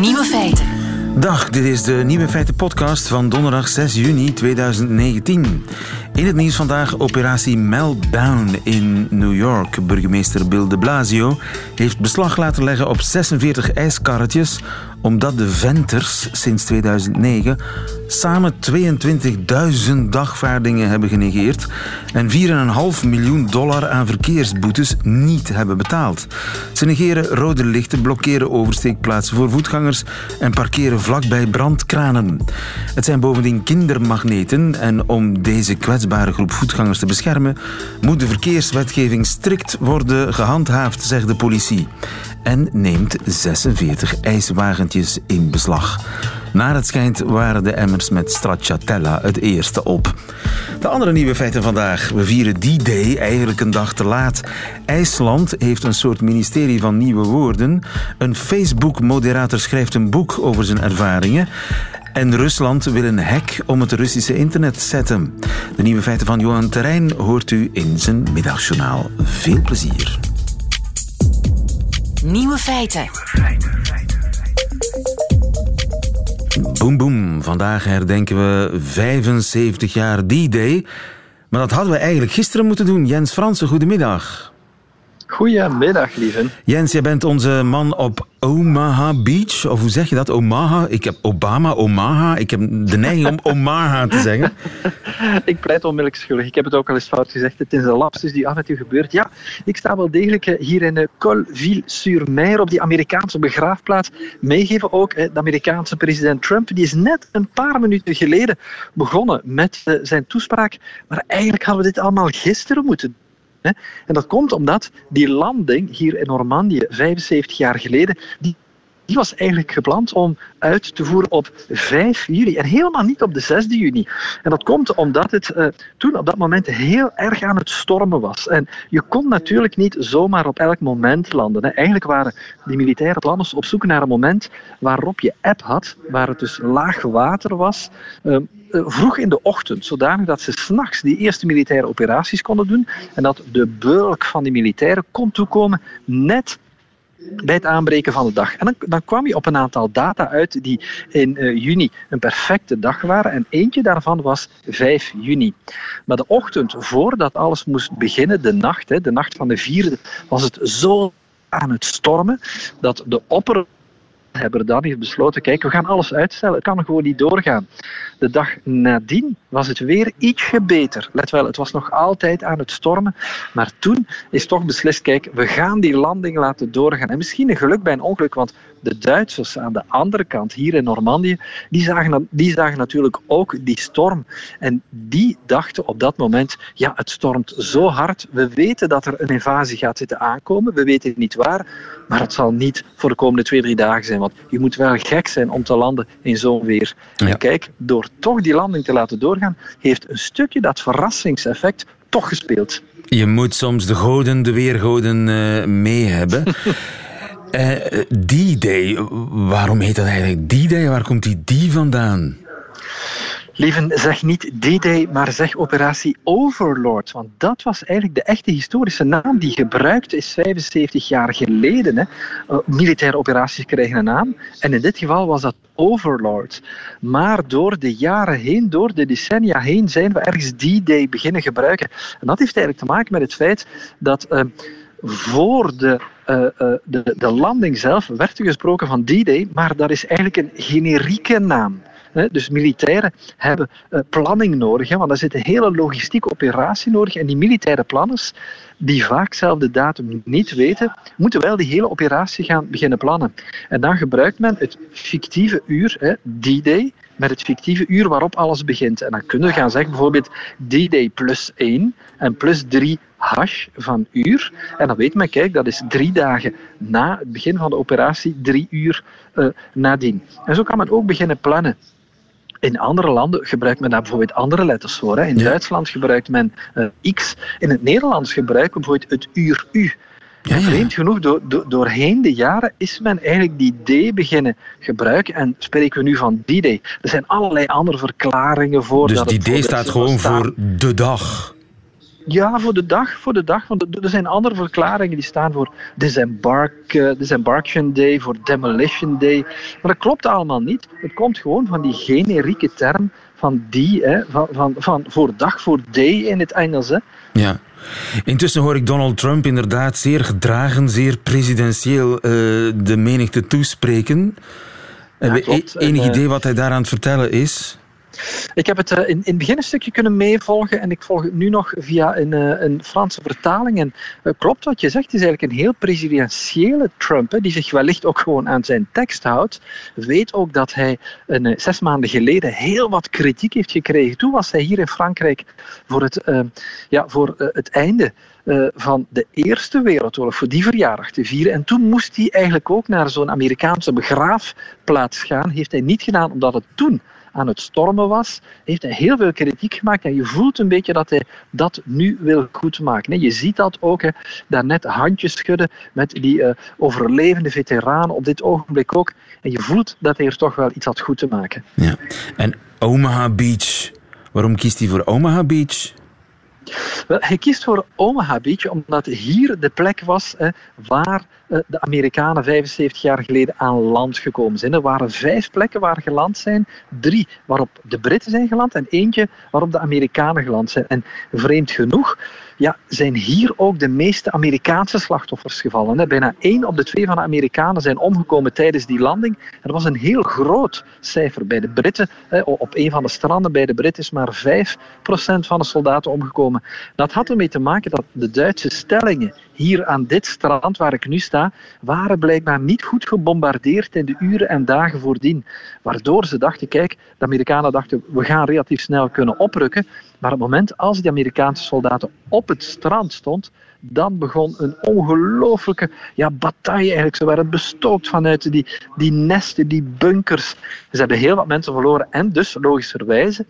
Nieuwe feiten. Dag, dit is de Nieuwe Feiten podcast van donderdag 6 juni 2019. In het nieuws vandaag operatie Meltdown in New York. Burgemeester Bill de Blasio heeft beslag laten leggen op 46 ijskarretjes omdat de venters sinds 2009 samen 22.000 dagvaardingen hebben genegeerd en 4,5 miljoen dollar aan verkeersboetes niet hebben betaald. Ze negeren rode lichten, blokkeren oversteekplaatsen voor voetgangers en parkeren vlakbij brandkranen. Het zijn bovendien kindermagneten en om deze kwetsbare groep voetgangers te beschermen moet de verkeerswetgeving strikt worden gehandhaafd, zegt de politie en neemt 46 in beslag. Naar het schijnt waren de emmers met stracciatella het eerste op. De andere nieuwe feiten vandaag. We vieren die day eigenlijk een dag te laat. IJsland heeft een soort ministerie van nieuwe woorden. Een Facebook-moderator schrijft een boek over zijn ervaringen. En Rusland wil een hek om het Russische internet zetten. De nieuwe feiten van Johan Terrein hoort u in zijn middagjournaal. Veel plezier. Nieuwe feiten. Boom boom. Vandaag herdenken we 75 jaar D-Day. Maar dat hadden we eigenlijk gisteren moeten doen. Jens Fransen, goedemiddag. Goedemiddag, lieve. Jens, jij bent onze man op Omaha Beach. Of hoe zeg je dat? Omaha? Ik heb Obama, Omaha. Ik heb de neiging om Omaha te zeggen. ik pleit onmiddellijk schuldig. Ik heb het ook al eens fout gezegd. Het is een lapsus die af en toe gebeurt. Ja, ik sta wel degelijk eh, hier in eh, Colville-sur-Mer op die Amerikaanse begraafplaats. Meegeven ook de Amerikaanse president Trump. Die is net een paar minuten geleden begonnen met eh, zijn toespraak. Maar eigenlijk hadden we dit allemaal gisteren moeten en dat komt omdat die landing hier in Normandië 75 jaar geleden, die die was eigenlijk gepland om uit te voeren op 5 juli en helemaal niet op de 6 juni. En dat komt omdat het uh, toen op dat moment heel erg aan het stormen was. En je kon natuurlijk niet zomaar op elk moment landen. Eigenlijk waren die militaire planners op zoek naar een moment waarop je app had, waar het dus laag water was. Uh, vroeg in de ochtend, zodanig dat ze s'nachts die eerste militaire operaties konden doen en dat de bulk van die militairen kon toekomen net bij het aanbreken van de dag. En dan, dan kwam je op een aantal data uit die in uh, juni een perfecte dag waren. En eentje daarvan was 5 juni. Maar de ochtend voordat alles moest beginnen, de nacht, hè, de nacht van de vierde, was het zo aan het stormen dat de opper hebben dan heeft besloten, kijk, we gaan alles uitstellen. Het kan gewoon niet doorgaan. De dag nadien was het weer ietsje beter. Let wel, het was nog altijd aan het stormen. Maar toen is toch beslist, kijk, we gaan die landing laten doorgaan. En misschien een geluk bij een ongeluk, want de Duitsers aan de andere kant, hier in Normandië, die zagen, die zagen natuurlijk ook die storm. En die dachten op dat moment, ja, het stormt zo hard. We weten dat er een invasie gaat zitten aankomen. We weten niet waar, maar het zal niet voor de komende twee, drie dagen zijn. Want je moet wel gek zijn om te landen in zo'n weer. En kijk, door toch die landing te laten doorgaan, heeft een stukje dat verrassingseffect toch gespeeld. Je moet soms de goden, de weergoden uh, mee hebben. uh, D-Day, waarom heet dat eigenlijk D-Day? Waar komt die die vandaan? Lieven, zeg niet D-Day, maar zeg operatie Overlord. Want dat was eigenlijk de echte historische naam die gebruikt is 75 jaar geleden. Hè. Uh, militaire operaties krijgen een naam. En in dit geval was dat Overlord. Maar door de jaren heen, door de decennia heen, zijn we ergens D-Day beginnen gebruiken. En dat heeft eigenlijk te maken met het feit dat. Uh, voor de, uh, uh, de, de landing zelf werd er gesproken van D-Day, maar dat is eigenlijk een generieke naam. Dus militairen hebben eh, planning nodig, want daar zit een hele logistieke operatie nodig. En die militaire planners, die vaak zelf de datum niet weten, moeten wel die hele operatie gaan beginnen plannen. En dan gebruikt men het fictieve uur, D-Day, met het fictieve uur waarop alles begint. En dan kunnen we gaan zeggen bijvoorbeeld D-Day plus 1 en plus 3 hash van uur. En dan weet men, kijk, dat is drie dagen na het begin van de operatie, drie uur uh, nadien. En zo kan men ook beginnen plannen. In andere landen gebruikt men daar bijvoorbeeld andere letters voor. Hè. In Duitsland gebruikt men uh, X. In het Nederlands gebruiken we bijvoorbeeld het uur U. Ja, ja. Vreemd genoeg, door, door, doorheen de jaren is men eigenlijk die D beginnen gebruiken. En spreken we nu van die day Er zijn allerlei andere verklaringen voor. Dus die D staat gewoon voor de dag. Ja, voor de dag, voor de dag. Want er zijn andere verklaringen die staan voor disembark, uh, disembarkation day, voor demolition day. Maar dat klopt allemaal niet. Het komt gewoon van die generieke term van die, hè, van, van, van voor dag, voor day in het Engels. Hè. Ja. Intussen hoor ik Donald Trump inderdaad zeer gedragen, zeer presidentieel uh, de menigte toespreken. Ja, klopt. Enig idee wat hij daar aan het vertellen is? Ik heb het eh, in, in het begin een stukje kunnen meevolgen en ik volg het nu nog via een, eh, een Franse vertaling. En uh, klopt wat je zegt, het is eigenlijk een heel presidentiële Trump, hè, die zich wellicht ook gewoon aan zijn tekst houdt. Weet ook dat hij een, zes maanden geleden heel wat kritiek heeft gekregen. Toen was hij hier in Frankrijk voor het, ja, voor, het einde van de Eerste Wereldoorlog, voor die verjaardag te vieren. En toen moest hij eigenlijk ook naar zo'n Amerikaanse begraafplaats gaan. Heeft hij niet gedaan omdat het toen aan het stormen was, heeft hij heel veel kritiek gemaakt. En je voelt een beetje dat hij dat nu wil goedmaken. Je ziet dat ook, daarnet handjes schudden met die uh, overlevende veteranen op dit ogenblik ook. En je voelt dat hij er toch wel iets had goed te maken. Ja. En Omaha Beach, waarom kiest hij voor Omaha Beach? Wel, hij kiest voor Omaha Beach omdat hier de plek was waar eh, de Amerikanen 75 jaar geleden aan land gekomen zijn. Er waren vijf plekken waar geland zijn. Drie waarop de Britten zijn geland en eentje waarop de Amerikanen geland zijn. En vreemd genoeg ja, zijn hier ook de meeste Amerikaanse slachtoffers gevallen. Bijna één op de twee van de Amerikanen zijn omgekomen tijdens die landing. Er was een heel groot cijfer bij de Britten. Op een van de stranden bij de Britten is maar 5% van de soldaten omgekomen. Dat had ermee te maken dat de Duitse stellingen hier aan dit strand waar ik nu sta, waren blijkbaar niet goed gebombardeerd in de uren en dagen voordien. Waardoor ze dachten, kijk, de Amerikanen dachten, we gaan relatief snel kunnen oprukken. Maar op het moment als die Amerikaanse soldaten op het strand stond, dan begon een ongelooflijke ja, bataille eigenlijk. Ze werden bestookt vanuit die, die nesten, die bunkers. Ze hebben heel wat mensen verloren en dus logischerwijze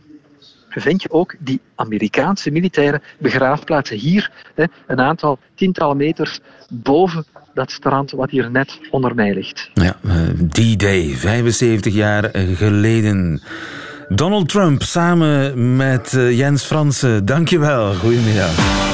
vind je ook die Amerikaanse militaire begraafplaatsen hier, een aantal tientallen meters boven dat strand wat hier net onder mij ligt. Ja, eh, D-Day, 75 jaar geleden. Donald Trump samen met eh, Jens Fransen. Dankjewel. Goedemiddag.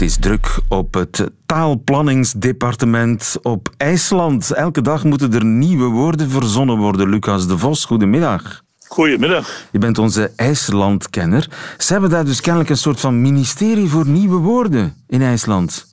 Het is druk op het taalplanningsdepartement op IJsland. Elke dag moeten er nieuwe woorden verzonnen worden. Lucas de Vos, goedemiddag. Goedemiddag. Je bent onze IJslandkenner. Ze hebben daar dus kennelijk een soort van ministerie voor nieuwe woorden in IJsland.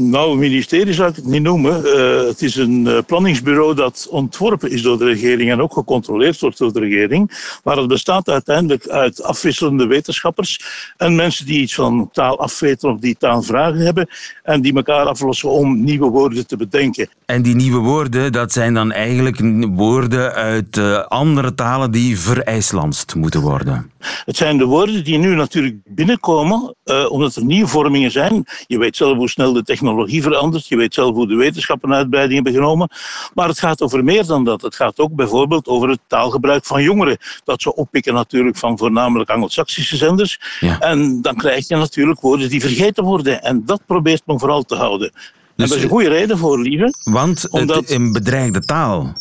Nou, ministerie zou ik het niet noemen. Uh, het is een uh, planningsbureau dat ontworpen is door de regering en ook gecontroleerd wordt door de regering. Maar het bestaat uiteindelijk uit afwisselende wetenschappers en mensen die iets van taal afweten of die taalvragen hebben en die elkaar aflossen om nieuwe woorden te bedenken. En die nieuwe woorden, dat zijn dan eigenlijk woorden uit uh, andere talen die verijslandst moeten worden? Het zijn de woorden die nu natuurlijk binnenkomen, omdat er nieuwe vormingen zijn. Je weet zelf hoe snel de technologie technologie verandert. Je weet zelf hoe de wetenschappen uitbreiding hebben genomen. Maar het gaat over meer dan dat. Het gaat ook bijvoorbeeld over het taalgebruik van jongeren. Dat ze oppikken natuurlijk van voornamelijk Anglo-Saxische zenders. En dan krijg je natuurlijk woorden die vergeten worden. En dat probeert men vooral te houden. Dus, en daar is een goede reden voor, lieve. Want omdat... het een bedreigde taal.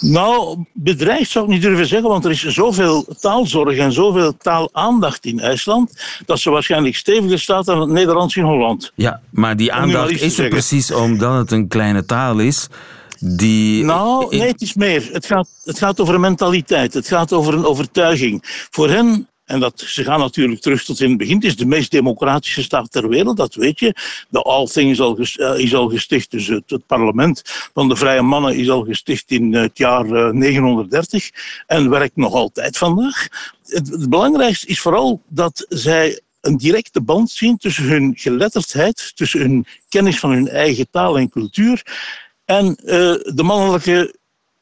Nou, bedreigd zou ik niet durven zeggen, want er is zoveel taalzorg en zoveel taalaandacht in IJsland, dat ze waarschijnlijk steviger staat dan het Nederlands in Holland. Ja, maar die aandacht is er precies omdat het een kleine taal is. Die... Nou, nee, het is meer. Het gaat, het gaat over een mentaliteit. Het gaat over een overtuiging. Voor hen en dat, ze gaan natuurlijk terug tot in het begin. Het is de meest democratische staat ter wereld, dat weet je. De Althing is al, eh, is al gesticht, dus het, parlement van de vrije mannen is al gesticht in het jaar 930 eh, en werkt nog altijd vandaag. Het, belangrijkste is vooral dat zij een directe band zien tussen hun geletterdheid, tussen hun kennis van hun eigen taal en cultuur en uh, de mannelijke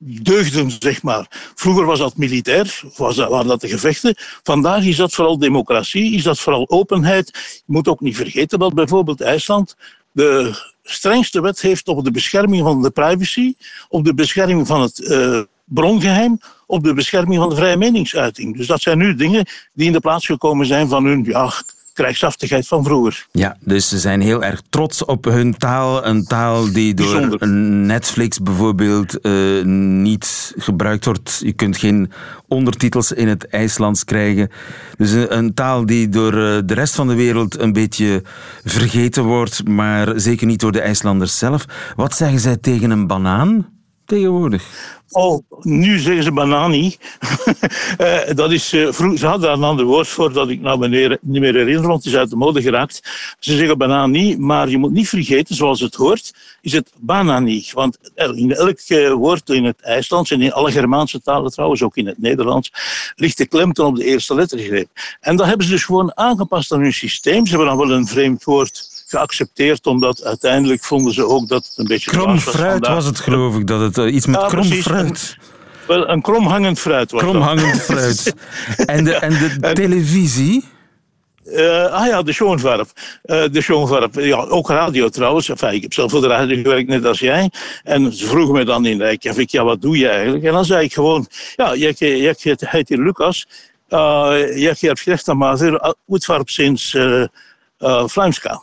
deugden, zeg maar. Vroeger was dat militair, was dat, waren dat de gevechten. Vandaag is dat vooral democratie, is dat vooral openheid. Je moet ook niet vergeten dat bijvoorbeeld IJsland de strengste wet heeft op de bescherming van de privacy, op de bescherming van het uh, brongeheim, op de bescherming van de vrije meningsuiting. Dus dat zijn nu dingen die in de plaats gekomen zijn van hun ja, krijgshaftigheid van vroeger. Ja, dus ze zijn heel erg trots op hun taal. Een taal die door Bijzonder. Netflix bijvoorbeeld eh, niet gebruikt wordt. Je kunt geen ondertitels in het IJslands krijgen. Dus een, een taal die door eh, de rest van de wereld een beetje vergeten wordt, maar zeker niet door de IJslanders zelf. Wat zeggen zij tegen een banaan tegenwoordig? Oh, nu zeggen ze banani. Eh, dat is, eh, vroeg, ze hadden daar een ander woord voor dat ik nou meneer, niet meer herinner, want het is uit de mode geraakt. Ze zeggen banani, maar je moet niet vergeten, zoals het hoort, is het banani. Want in elk eh, woord in het IJslands en in alle Germaanse talen trouwens, ook in het Nederlands, ligt de klemtoon op de eerste lettergreep. En dat hebben ze dus gewoon aangepast aan hun systeem. Ze hebben dan wel een vreemd woord geaccepteerd, omdat uiteindelijk vonden ze ook dat het een beetje... Krom dwaas was fruit vandaag. was het, geloof ik, dat het eh, iets met Ja, krom precies. fruit. Wel, een kromhangend fruit was dat. Kromhangend fruit. En de, en de televisie? Eh, ah ja, de Schoonvarp. Eh, de Schoonvarp. Ja, ook radio trouwens. Enfin, ik heb zelf voor de radio gewerkt, net als jij. En ze vroegen me dan in Reykjavik, ja, wat doe je eigenlijk? En dan zei ik gewoon, ja, jij, jij heet hier Lucas. Uh, jij hebt gezegd dat maar Oetvarp sinds uh, uh, Vlaamska.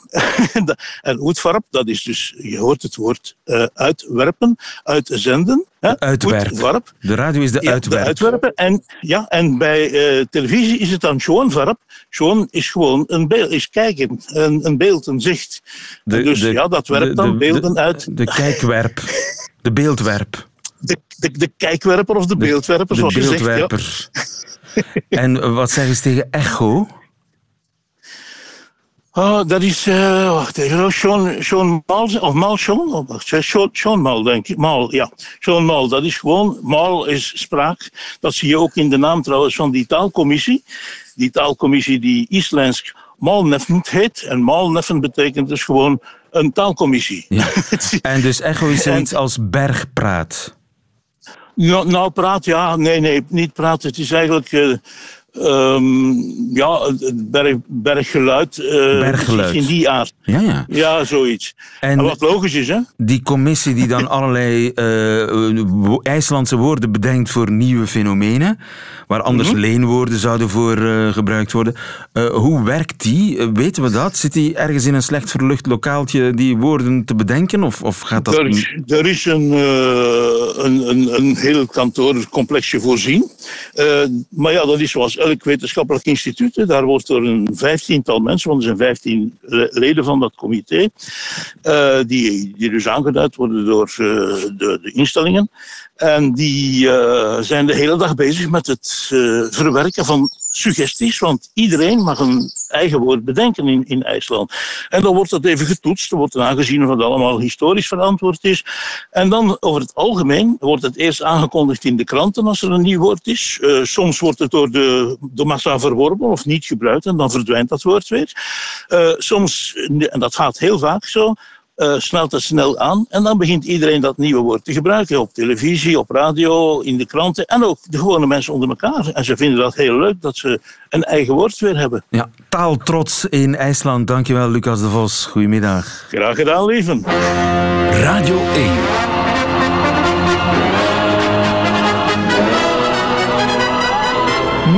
en Oetvarp, dat is dus, je hoort het woord uh, uitwerpen, uitzenden. Uitwerp. Oetvarp. De radio is de ja, uitwerp. De uitwerpen. En, ja, en bij uh, televisie is het dan schoonvarp. Schoon is gewoon een beeld, is kijken, een, een beeld, een zicht. De, dus de, ja, dat werpt dan beelden uit. De kijkwerp. De beeldwerp. De, de, de kijkwerper of de, beeldwerper, de zoals je zegt. Ja. en wat zeggen ze tegen echo? Oh, dat is, uh, wacht even, Sean, Sean Mal, of Mal Sean? Oh, wacht, Sean, Sean Mal, denk ik. Mal, ja. Sean Mal, dat is gewoon, Mal is spraak. Dat zie je ook in de naam trouwens van die taalcommissie. Die taalcommissie die Islands Malneffend heet. En Malneffend betekent dus gewoon een taalcommissie. Ja. en dus echo is als bergpraat. Nou, nou, praat, ja, nee, nee, niet praten. Het is eigenlijk... Uh, Um, ja, het berg, berggeluid. Uh, berggeluid. In die aard. Ja, ja. Ja, zoiets. En, en wat logisch is, hè? Die commissie die dan allerlei uh, IJslandse woorden bedenkt voor nieuwe fenomenen, waar anders Mhm. mm -hmm. leenwoorden zouden voor uh, gebruikt worden. hoe werkt die? weten we dat? Zit die ergens in een slecht verlucht lokaaltje die woorden te bedenken? Of, of gaat dat... Er is, er is een, een, een, een heel kantoorcomplexje voorzien. maar ja, dat is zoals elk wetenschappelijk instituut. Daar wordt door een vijftiental mensen, want er zijn vijftien leden van dat comité, uh, die, die dus aangeduid worden door uh, de, de, instellingen. En die uh, zijn de hele dag bezig met het verwerken van suggesties, want iedereen mag een eigen woord bedenken in, in IJsland. En dan wordt dat even getoetst, er wordt dan aangezien of het allemaal historisch verantwoord is. En dan over het algemeen wordt het eerst aangekondigd in de kranten als er een nieuw woord is. Uh, soms wordt het door de, de massa verworpen of niet gebruikt en dan verdwijnt dat woord weer. Uh, soms, en dat gaat heel vaak zo, uh, snelt het snel aan en dan begint iedereen dat nieuwe woord te gebruiken. Op televisie, op radio, in de kranten en ook de gewone mensen onder elkaar. En ze vinden dat heel leuk dat ze een eigen woord weer hebben. Ja, taaltrots in IJsland. Dankjewel, Lucas de Vos. Goedemiddag. Graag gedaan, lieven. Radio 1.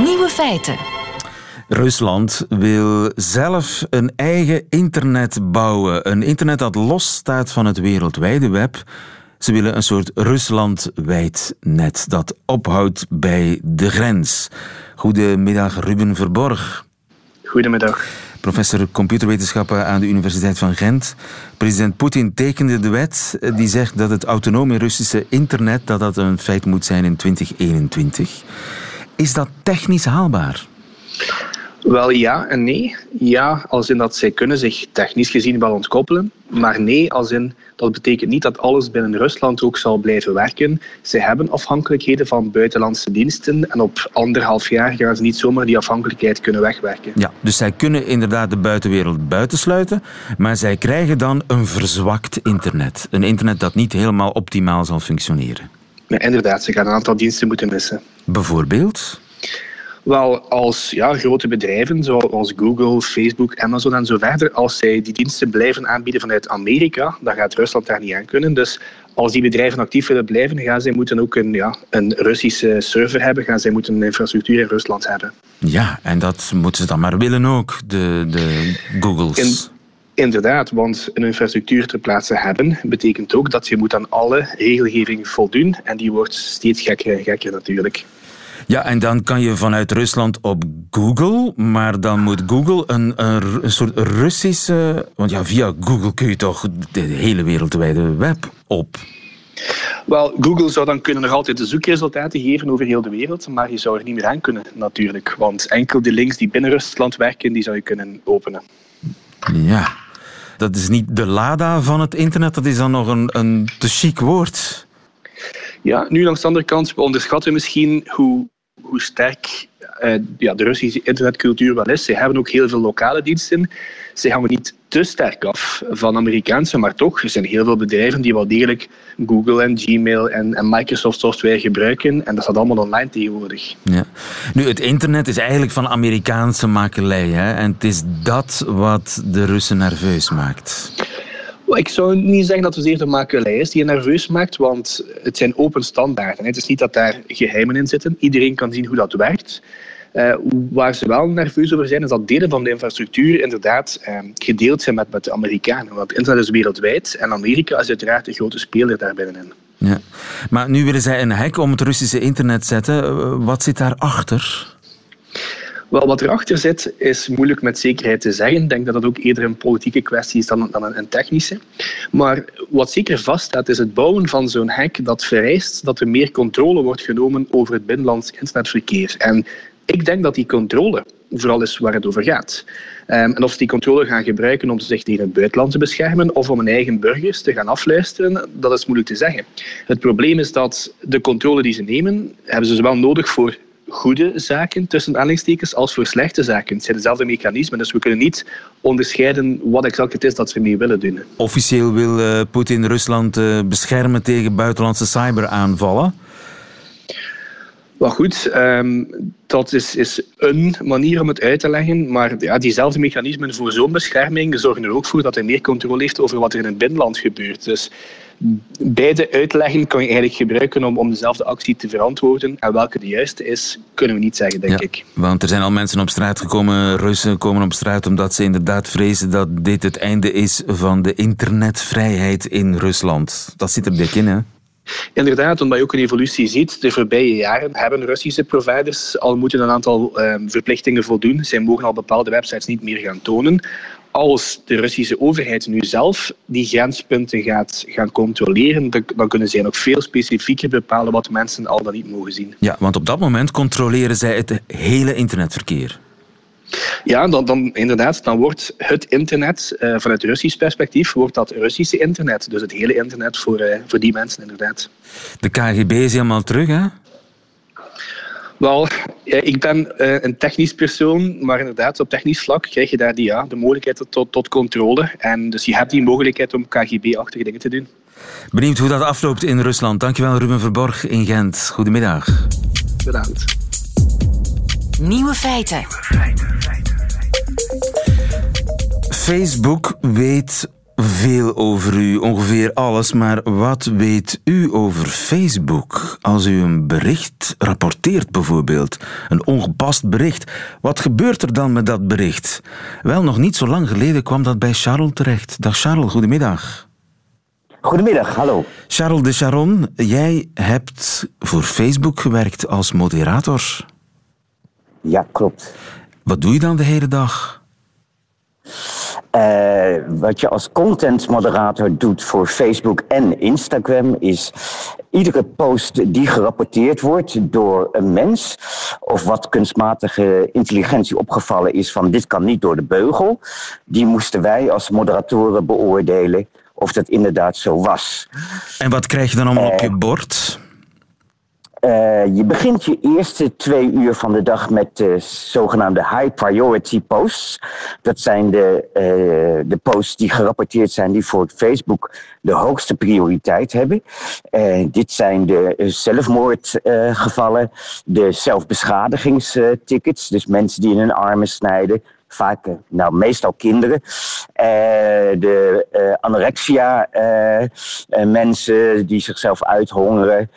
Nieuwe feiten. Rusland wil zelf een eigen internet bouwen. Een internet dat los staat van het wereldwijde web. Ze willen een soort Ruslandwijd net dat ophoudt bij de grens. Goedemiddag, Ruben Verborg. Goedemiddag. Professor computerwetenschappen aan de Universiteit van Gent. President Poetin tekende de wet die zegt dat het autonome Russische internet dat dat een feit moet zijn in 2021. Is dat technisch haalbaar? Wel ja en nee. Ja, als in dat zij kunnen zich technisch gezien wel ontkoppelen. Maar nee, als in dat betekent niet dat alles binnen Rusland ook zal blijven werken. Zij hebben afhankelijkheden van buitenlandse diensten. En op anderhalf jaar gaan ze niet zomaar die afhankelijkheid kunnen wegwerken. Ja, dus zij kunnen inderdaad de buitenwereld buitensluiten. Maar zij krijgen dan een verzwakt internet. Een internet dat niet helemaal optimaal zal functioneren. Ja, inderdaad, ze gaan een aantal diensten moeten missen. Bijvoorbeeld? Wel, als ja, grote bedrijven zoals Google, Facebook, Amazon en zo verder, als zij die diensten blijven aanbieden vanuit Amerika, dan gaat Rusland daar niet aan kunnen. Dus als die bedrijven actief willen blijven, gaan zij moeten ook een, ja, een Russische server hebben, gaan zij moeten een infrastructuur in Rusland hebben. Ja, en dat moeten ze dan maar willen ook, de, de Googles. Inderdaad, want een infrastructuur ter plaatse hebben betekent ook dat je moet aan alle regelgeving voldoen en die wordt steeds gekker en gekker natuurlijk. Ja, en dan kan je vanuit Rusland op Google, maar dan moet Google een, een, soort Russische... Want ja, via Google kun je toch de hele wereldwijde web op. Wel, Google zou dan kunnen nog altijd de zoekresultaten geven over heel de wereld, maar je zou er niet meer aan kunnen natuurlijk. Want enkel de links die binnen Rusland werken, die zou je kunnen openen. Ja, dat is niet de LADA van het internet, dat is dan nog een, een te chic woord. Ja, nu langs de andere kant, we onderschatten misschien hoe, hoe sterk uh, ja, de Russische internetcultuur wel is. Ze hebben ook heel veel lokale diensten. Ze hangen niet te sterk af van Amerikaanse, maar toch, er zijn heel veel bedrijven die wel degelijk Google en Gmail en, en Microsoft software gebruiken. En dat staat allemaal online tegenwoordig. Ja. Nu, het internet is eigenlijk van Amerikaanse makelij. Hè? En het is dat wat de Russen nerveus maakt. Ik zou niet zeggen dat het zeer de makelij is die je nerveus maakt, want het zijn open standaarden. Het is niet dat daar geheimen in zitten. Iedereen kan zien hoe dat werkt. Uh, waar ze wel nerveus over zijn, is dat delen van de infrastructuur inderdaad uh, gedeeld zijn met, met de Amerikanen. Want internet is wereldwijd en Amerika is uiteraard de grote speler daar binnenin. Ja. Maar nu willen zij een hek om het Russische internet zetten. Eh, wat zit daarachter? Wel, wat erachter zit, is moeilijk met zekerheid te zeggen. Ik denk dat dat ook eerder een politieke kwestie is dan, dan een, technische. Maar wat zeker vaststaat, is het bouwen van zo'n hek dat vereist dat er meer controle wordt genomen over het binnenlands internetverkeer. En ik denk dat die controle vooral is waar het over gaat. Ehm, en of ze die controle gaan gebruiken om zich tegen het buitenland te beschermen of om hun eigen burgers te gaan afluisteren, dat is moeilijk te zeggen. Het probleem is dat de controle die ze nemen, hebben ze zowel nodig voor goede zaken, tussen aanhalingstekens, als voor slechte zaken. Het zijn dezelfde mechanismen, dus we kunnen niet onderscheiden wat exact het is dat ze ermee willen doen. Officieel wil uh, Poetin Rusland uh, beschermen tegen buitenlandse cyberaanvallen. Maar goed, um, dat is, is een manier om het uit te leggen. Maar ja, diezelfde mechanismen voor zo'n bescherming zorgen er ook voor dat hij meer controle heeft over wat er in het binnenland gebeurt. Dus beide uitleggen kan je eigenlijk gebruiken om, om dezelfde actie te verantwoorden. En welke de juiste is, kunnen we niet zeggen, denk ja, ik. Want er zijn al mensen op straat gekomen, Russen komen op straat, omdat ze inderdaad vrezen dat dit het einde is van de internetvrijheid in Rusland. Dat zit er dik in, hè? Inderdaad, omdat je ook een evolutie ziet. De voorbije jaren hebben Russische providers al moeten een aantal um, verplichtingen voldoen. Zij mogen al bepaalde websites niet meer gaan tonen. Als de Russische overheid nu zelf die grenspunten gaat gaan controleren, dan kunnen zij nog veel specifieker bepalen wat mensen al dan niet mogen zien. Ja, want op dat moment controleren zij het hele internetverkeer. Ja, dan, dan, inderdaad, dan wordt het internet uh, vanuit Russisch perspectief wordt dat Russische internet. Dus het hele internet voor, uh, voor die mensen, inderdaad. De KGB is helemaal terug, hè? Wel, ik ben uh, een technisch persoon, maar inderdaad, op technisch vlak krijg je daar die, ja, de mogelijkheid tot, tot controle. En dus je hebt die mogelijkheid om KGB-achtige dingen te doen. Benieuwd hoe dat afloopt in Rusland. Dankjewel, Ruben Verborg in Gent. Goedemiddag. Bedankt. Nieuwe feiten. Facebook weet veel over u, ongeveer alles, maar wat weet u over Facebook? Als u een bericht rapporteert bijvoorbeeld, een ongepast bericht, wat gebeurt er dan met dat bericht? Wel, nog niet zo lang geleden kwam dat bij Charles terecht. Dag Charles, goedemiddag. Goedemiddag, hallo. Charles de Charon, jij hebt voor Facebook gewerkt als moderator. Ja, klopt. Wat doe je dan de hele dag? Uh, wat je als content moderator doet voor Facebook en Instagram is iedere post die gerapporteerd wordt door een mens of wat kunstmatige intelligentie opgevallen is van dit kan niet door de beugel, die moesten wij als moderatoren beoordelen of dat inderdaad zo was. En wat krijg je dan allemaal op je bord? Uh, je begint je eerste twee uur van de dag met de zogenaamde high priority posts. Dat zijn de, uh, de posts die gerapporteerd zijn die voor Facebook de hoogste prioriteit hebben. Uh, dit zijn de zelfmoordgevallen, de zelfbeschadigingstickets, dus mensen die in hun armen snijden, vaak, eh, nou meestal kinderen. Uh, de uh, anorexia mensen die zichzelf uithongeren.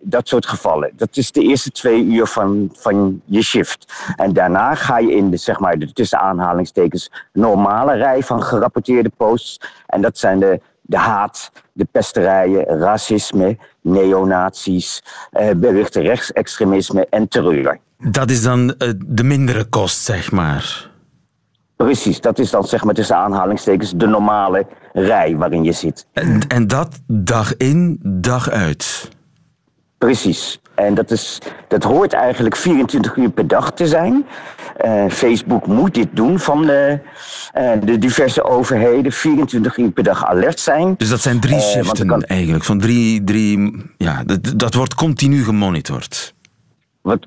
dat soort gevallen. Dat is de eerste twee uur van, van je shift. En daarna ga je in de, zeg maar, de tussen aanhalingstekens normale rij van gerapporteerde posts. En dat zijn de de haat, de pesterijen, racisme, neonazies, eh, berichten rechtsextremisme en terreur. Dat is dan uh, de mindere kost, zeg maar. Precies, dat is dan zeg maar tussen aanhalingstekens de normale rij waarin je zit. En, en dat dag in, dag uit. Precies. En dat, is, dat hoort eigenlijk 24 uur per dag te zijn. Uh, Facebook moet dit doen van de, uh, de, diverse overheden. 24 uur per dag alert zijn. Dus dat zijn drie uh, shiften kan... eigenlijk. Van drie, drie, ja, dat, dat wordt continu gemonitord. Wat,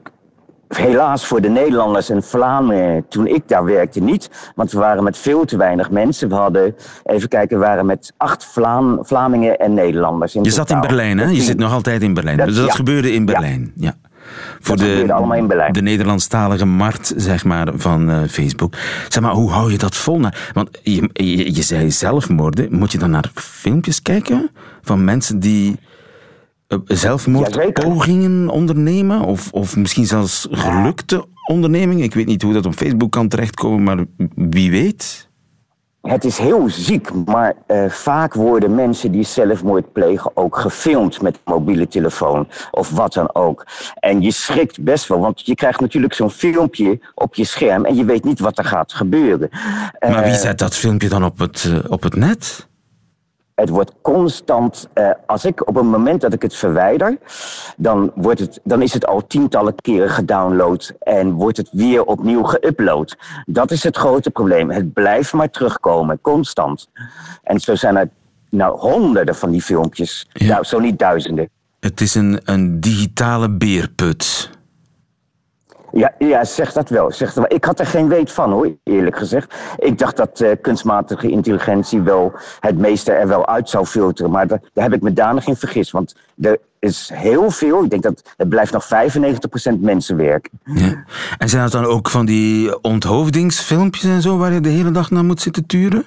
helaas voor de Nederlanders en Vlamingen toen ik daar werkte niet. Want we waren met veel te weinig mensen. We hadden, even kijken, we waren met acht Vlaam, Vlamingen en Nederlanders. In je zat in Berlijn, hè? Je zit nog altijd in Berlijn. Dat, dus dat ja. gebeurde in Berlijn, ja. ja. Voor dat de, allemaal in Berlijn. de Nederlandstalige markt zeg maar, van uh, Facebook. Zeg maar, hoe hou je dat vol? Want je, je, je zei zelfmoorden. Moet je dan naar filmpjes kijken van mensen die zelfmoordpogingen ondernemen? Of, of misschien zelfs gelukte ondernemingen? Ik weet niet hoe dat op Facebook kan terechtkomen, maar wie weet? Het is heel ziek, maar uh, vaak worden mensen die zelfmoord plegen ook gefilmd met mobiele telefoon of wat dan ook. En je schrikt best wel, want je krijgt natuurlijk zo'n filmpje op je scherm en je weet niet wat er gaat gebeuren. Maar wie zet dat filmpje dan op het, op het net? Het wordt constant, uh, als ik op het moment dat ik het verwijder, dan, wordt het, dan is het al tientallen keren gedownload en wordt het weer opnieuw geüpload. Dat is het grote probleem. Het blijft maar terugkomen, constant. En zo zijn er nou honderden van die filmpjes, ja. nou, zo niet duizenden. Het is een, een digitale beerput. Ja, ja, zeg dat wel. Zeg dat wel. Ik had er geen weet van hoor, eerlijk gezegd. Ik dacht dat uh, kunstmatige intelligentie wel het meeste er wel uit zou filteren. Maar daar, daar heb ik me danig in vergist. Want er is heel veel. Ik denk dat het blijft nog 95% mensenwerk. Ja. En zijn dat dan ook van die onthoofdingsfilmpjes en zo waar je de hele dag naar moet zitten turen?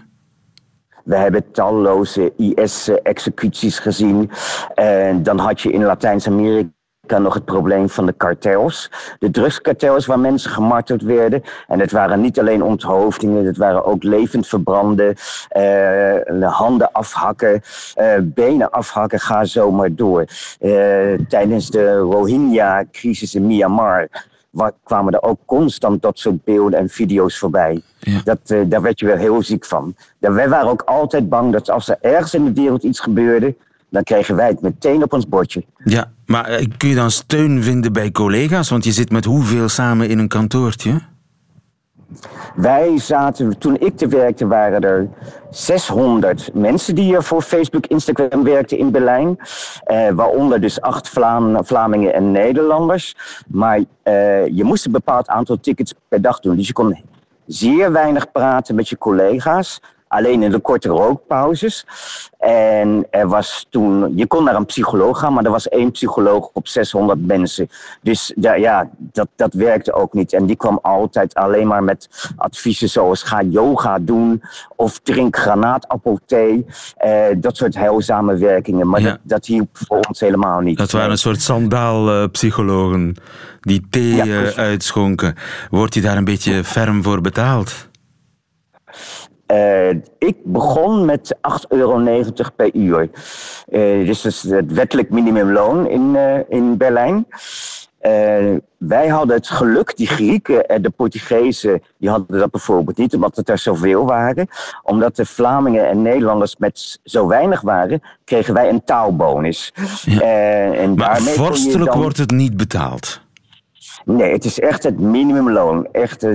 We hebben talloze IS-executies gezien. En dan had je in Latijns-Amerika dan nog het probleem van de kartels. De drugskartels waar mensen gemarteld werden. En het waren niet alleen onthoofdingen, het waren ook levend verbranden, uh, handen afhakken, uh, benen afhakken, ga zo maar door. Uh, tijdens de Rohingya-crisis in Myanmar kwamen er ook constant dat soort beelden en video's voorbij. Ja. Dat, daar werd je wel heel ziek van. Wij waren ook altijd bang dat als er ergens in de wereld iets gebeurde, dan kregen wij het meteen op ons bordje. Ja, maar eh, kun je dan steun vinden bij collega's? Want je zit met hoeveel samen in een kantoortje? Wij zaten, toen ik te werkte, waren er 600 mensen die voor Facebook, Instagram werkten in Berlijn. Eh, waaronder dus acht Vlaam, Vlamingen en Nederlanders. Maar eh, je moest een bepaald aantal tickets per dag doen. Dus je kon zeer weinig praten met je collega's alleen in de korte rookpauzes. En er was toen, je kon naar een psycholoog gaan, maar er was één psycholoog op 600 mensen. Dus ja, ja dat, dat werkte ook niet. En die kwam altijd alleen maar met adviezen zoals ga yoga doen of drink granaatappelthee. Eh, dat soort heilzame werkingen. Maar dat, dat hielp voor ons helemaal niet. Dat waren een soort sandaalpsychologen die thee ja, uitschonken. Wordt je daar een beetje ferm voor betaald? Uh, ik begon met 8,90 euro per uur. Uh, dus dat is het wettelijk minimumloon in, uh, in Berlijn. wij hadden het geluk, die Grieken en de Portugezen, die hadden dat bijvoorbeeld niet, omdat het er zoveel waren. Omdat de Vlamingen en Nederlanders met zo weinig waren, kregen wij een taalbonus. Ja. en maar vorstelijk dan... wordt het niet betaald. Nee, het is echt het minimumloon. Echt,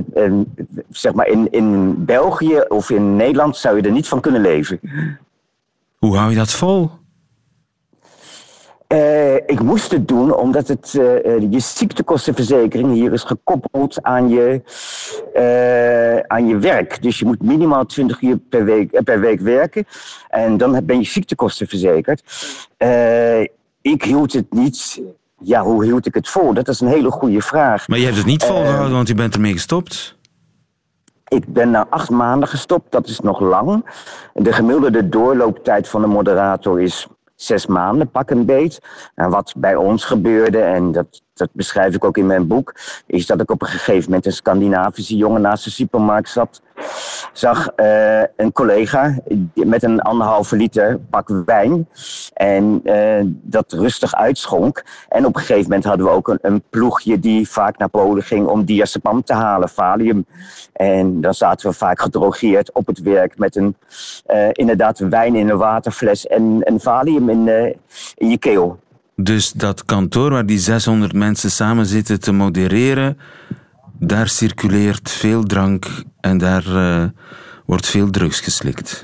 zeg maar in, in België of in Nederland zou je er niet van kunnen leven. Hoe hou je dat vol? Uh, ik moest het doen omdat het, uh, je ziektekostenverzekering hier is gekoppeld aan je, uh, aan je werk. Dus je moet minimaal 20 uur per week, per week werken en dan ben je ziektekosten verzekerd. ik hield het niet. Ja, hoe hield ik het vol? Dat is een hele goede vraag. Maar je hebt het niet volgehouden, want je bent ermee gestopt. Ik ben na acht maanden gestopt, dat is nog lang. De gemiddelde doorlooptijd van de moderator is zes maanden, pak een beet. En wat bij ons gebeurde, en dat, dat beschrijf ik ook in mijn boek, is dat ik op een gegeven moment een Scandinavische jongen naast de supermarkt zat zag uh, een collega met een anderhalve liter pak wijn en uh, dat rustig uitschonk. En op een gegeven moment hadden we ook een, ploegje die vaak naar Polen ging om diazepam te halen, valium. En dan zaten we vaak gedrogeerd op het werk met een, uh, inderdaad wijn in een waterfles en een valium in, in je keel. Dus dat kantoor waar die 600 mensen samen zitten te modereren, daar circuleert veel drank en daar uh, wordt veel drugs geslikt.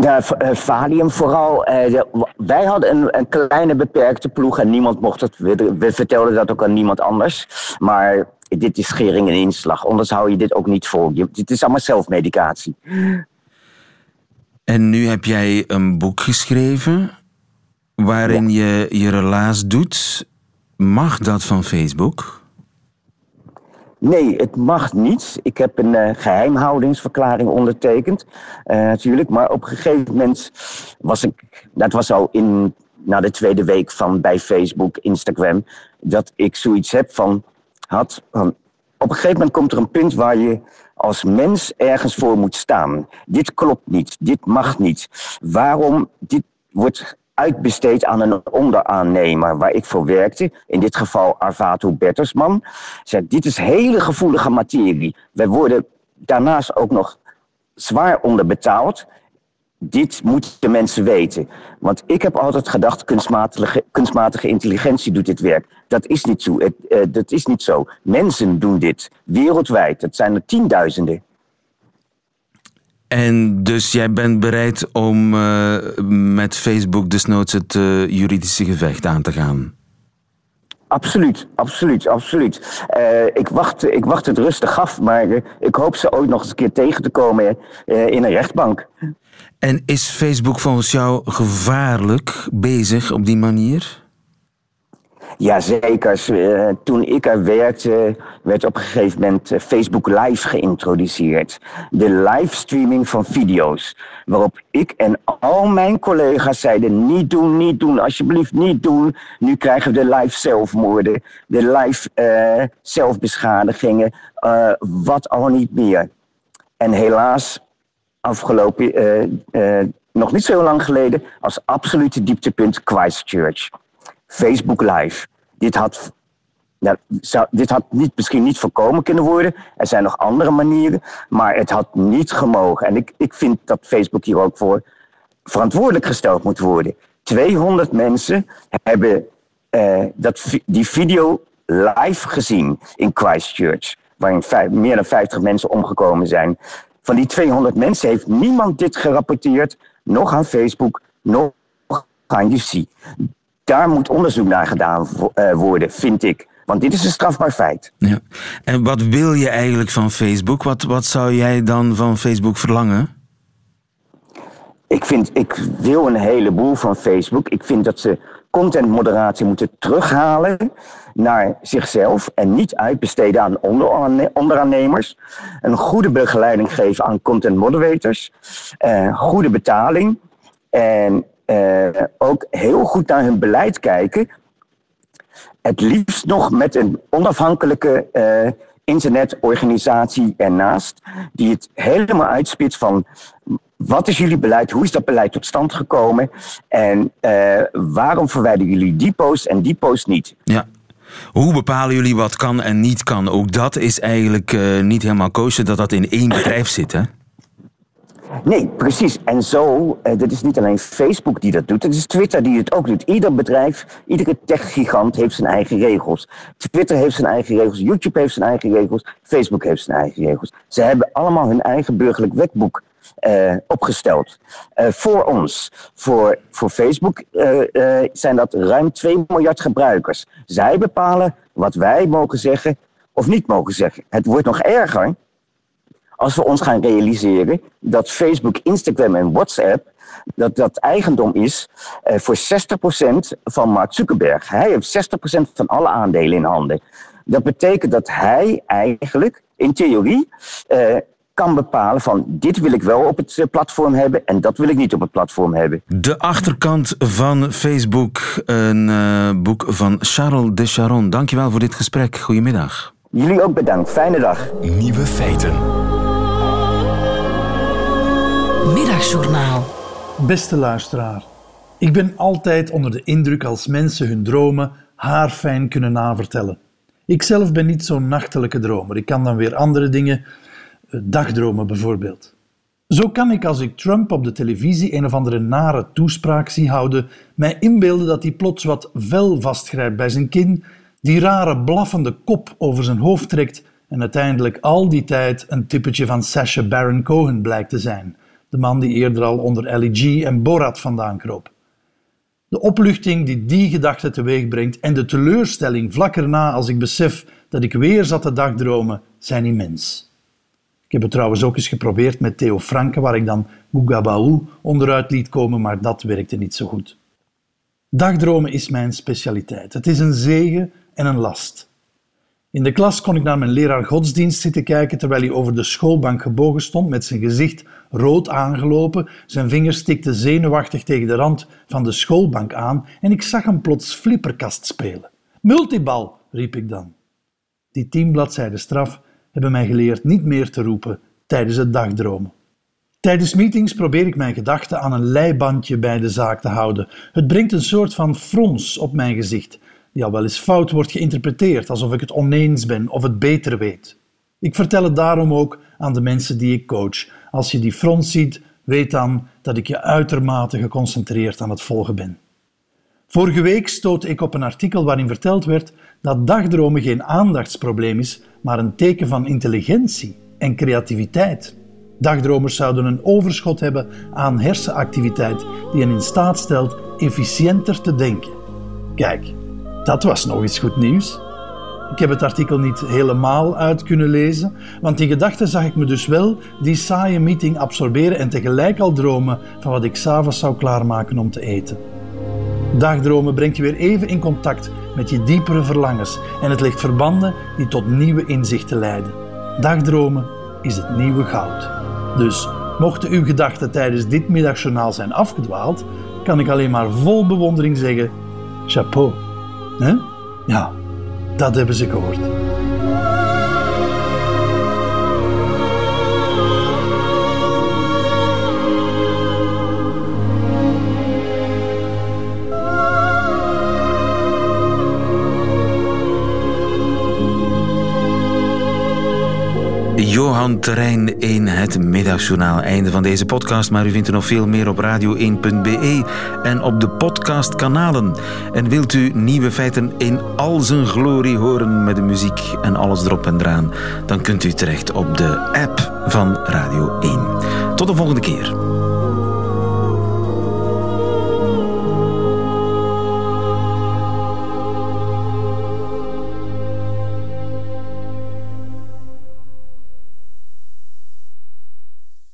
Ja, uh, valium vooral. Uh, wij hadden een, een, kleine beperkte ploeg en niemand mocht het. We, we, vertelden dat ook aan niemand anders. Maar dit is schering en inslag. Anders hou je dit ook niet vol. Je, dit is allemaal zelfmedicatie. En nu heb jij een boek geschreven waarin ja. je je relaas doet. Mag dat van Facebook? Nee, het mag niet. Ik heb een uh, geheimhoudingsverklaring ondertekend, uh, natuurlijk. Maar op een gegeven moment was ik, dat was al in, na de tweede week van bij Facebook, Instagram, dat ik zoiets heb van, had, van, op een gegeven moment komt er een punt waar je als mens ergens voor moet staan. Dit klopt niet, dit mag niet. Waarom, dit wordt uitbesteed aan een onderaannemer waar ik voor werkte, in dit geval Arvato Bertersman. Zei, dit is hele gevoelige materie. Wij worden daarnaast ook nog zwaar onderbetaald. Dit moeten mensen weten. Want ik heb altijd gedacht, kunstmatige, kunstmatige intelligentie doet dit werk. Dat is niet zo. Het, uh, dat is niet zo. Mensen doen dit wereldwijd. Dat zijn er tienduizenden. En dus jij bent bereid om uh, met Facebook desnoods het uh, juridische gevecht aan te gaan? Absoluut, absoluut, absoluut. Uh, ik, wacht, ik wacht het rustig af, maar ik hoop ze ooit nog eens een keer tegen te komen in een rechtbank. En is Facebook volgens jou gevaarlijk bezig op die manier? Jazeker. Uh, toen ik er werkte, werd op een gegeven moment eh, Facebook Live geïntroduceerd. De livestreaming van video's. Waarop ik en al mijn collega's zeiden: niet doen, niet doen, alsjeblieft niet doen. Nu krijgen we de live zelfmoorden, de live zelfbeschadigingen, wat al niet meer. En helaas, afgelopen, nog niet zo lang geleden, als absolute dieptepunt Christchurch. Facebook Live. Dit had, nou, dit had niet, misschien niet voorkomen kunnen worden. Er zijn nog andere manieren, maar het had niet gemogen. En ik, ik vind dat Facebook hier ook voor verantwoordelijk gesteld moet worden. 200 mensen hebben uh, dat, die video live gezien in Christchurch, waarin meer dan 50 mensen omgekomen zijn. Van die 200 mensen heeft niemand dit gerapporteerd, nog aan Facebook, nog aan UC daar moet onderzoek naar gedaan uh, worden, vind ik. Want dit is een strafbaar feit. Ja. En wat wil je eigenlijk van Facebook? Wat, wat zou jij dan van Facebook verlangen? Ik, vind, ik wil een heleboel van Facebook. Ik vind dat ze contentmoderatie moeten terughalen naar zichzelf en niet uitbesteden aan onderaannemers. Een goede begeleiding geven aan content moderators. Uh, goede betaling. En uh, ook heel goed naar hun beleid kijken. Het liefst nog met een onafhankelijke uh, internetorganisatie ernaast, die het helemaal uitspit van wat is jullie beleid, hoe is dat beleid tot stand gekomen en uh, waarom verwijderen jullie die post en die post niet. Ja. Hoe bepalen jullie wat kan en niet kan? Ook dat is eigenlijk niet helemaal kozen dat dat in één bedrijf zit, hè? Nee, precies. En zo, eh, dit is niet alleen Facebook die dat doet, het is Twitter die het ook doet. Ieder bedrijf, iedere techgigant heeft zijn eigen regels. Twitter heeft zijn eigen regels, YouTube heeft zijn eigen regels, Facebook heeft zijn eigen regels. Ze hebben allemaal hun eigen burgerlijk wetboek uh, opgesteld. Uh, voor ons, voor, voor Facebook, uh, zijn dat ruim 2 miljard gebruikers. Zij bepalen wat wij mogen zeggen of niet mogen zeggen. Het wordt nog erger als we ons gaan realiseren dat Facebook, Instagram en WhatsApp dat dat eigendom is voor 60% van Mark Zuckerberg. Hij heeft 60% van alle aandelen in handen. Dat betekent dat hij eigenlijk, in theorie, kan bepalen van dit wil ik wel op het eh, platform hebben en dat wil ik niet op het platform hebben. De achterkant van Facebook, een uh, boek van Charles de Charon. Dankjewel voor dit gesprek. Goedemiddag. Jullie ook bedankt. Fijne dag. Nieuwe feiten. Middagjournaal. Beste luisteraar. Ik ben altijd onder de indruk als mensen hun dromen haarfijn kunnen navertellen. Ik zelf ben niet zo'n nachtelijke dromer. Ik kan dan weer andere dingen dagdromen bijvoorbeeld. Zo kan ik als ik Trump op de televisie een of andere nare toespraak zie houden, mij inbeelden dat hij plots wat vel vastgrijpt bij zijn kin, die rare blaffende kop over zijn hoofd trekt en uiteindelijk al die tijd een typetje van Sacha Baron Cohen blijkt te zijn, de man die eerder al onder LEG en Borat vandaan kroop. De opluchting die die gedachte teweeg brengt en de teleurstelling vlak erna als ik besef dat ik weer zat te dagdromen, zijn immens. Ik heb het trouwens ook eens geprobeerd met Theo Franke, waar ik dan Gugabau onderuit liet komen, maar dat werkte niet zo goed. Dagdromen is mijn specialiteit. Het is een zegen en een last. In de klas kon ik naar mijn leraar godsdienst zitten kijken terwijl hij over de schoolbank gebogen stond met zijn gezicht rood aangelopen. Zijn vingers stikten zenuwachtig tegen de rand van de schoolbank aan en ik zag hem plots flipperkast spelen. Multibal, riep ik dan. Die tien bladzijden straf hebben mij geleerd niet meer te roepen tijdens het dagdromen. Tijdens meetings probeer ik mijn gedachten aan een leibandje bij de zaak te houden. Het brengt een soort van frons op mijn gezicht, die al wel eens fout wordt geïnterpreteerd, alsof ik het oneens ben of het beter weet. Ik vertel het daarom ook aan de mensen die ik coach. Als je die frons ziet, weet dan dat ik je uitermate geconcentreerd aan het volgen ben. Vorige week stootte ik op een artikel waarin verteld werd dat dagdromen geen aandachtsprobleem is, maar een teken van intelligentie en creativiteit. Dagdromers zouden een overschot hebben aan hersenactiviteit die hen in staat stelt efficiënter te denken. Kijk, dat was nog eens goed nieuws. Ik heb het artikel niet helemaal uit kunnen lezen, want in gedachten zag ik me dus wel die saaie meeting absorberen en tegelijk al dromen van wat ik s'avonds zou klaarmaken om te eten. Dagdromen brengt je weer even in contact met je diepere verlangens en het legt verbanden die tot nieuwe inzichten leiden. Dagdromen is het nieuwe goud. Dus mochten uw gedachten tijdens dit middagjournaal zijn afgedwaald, kan ik alleen maar vol bewondering zeggen: chapeau. Ja, dat hebben ze gehoord. Johan Terrein in het Middagjournaal. Einde van deze podcast, maar u vindt er nog veel meer op radio1.be en op de podcastkanalen. En wilt u nieuwe feiten in al zijn glorie horen met de muziek en alles erop en eraan, dan kunt u terecht op de app van Radio 1. Tot de volgende keer.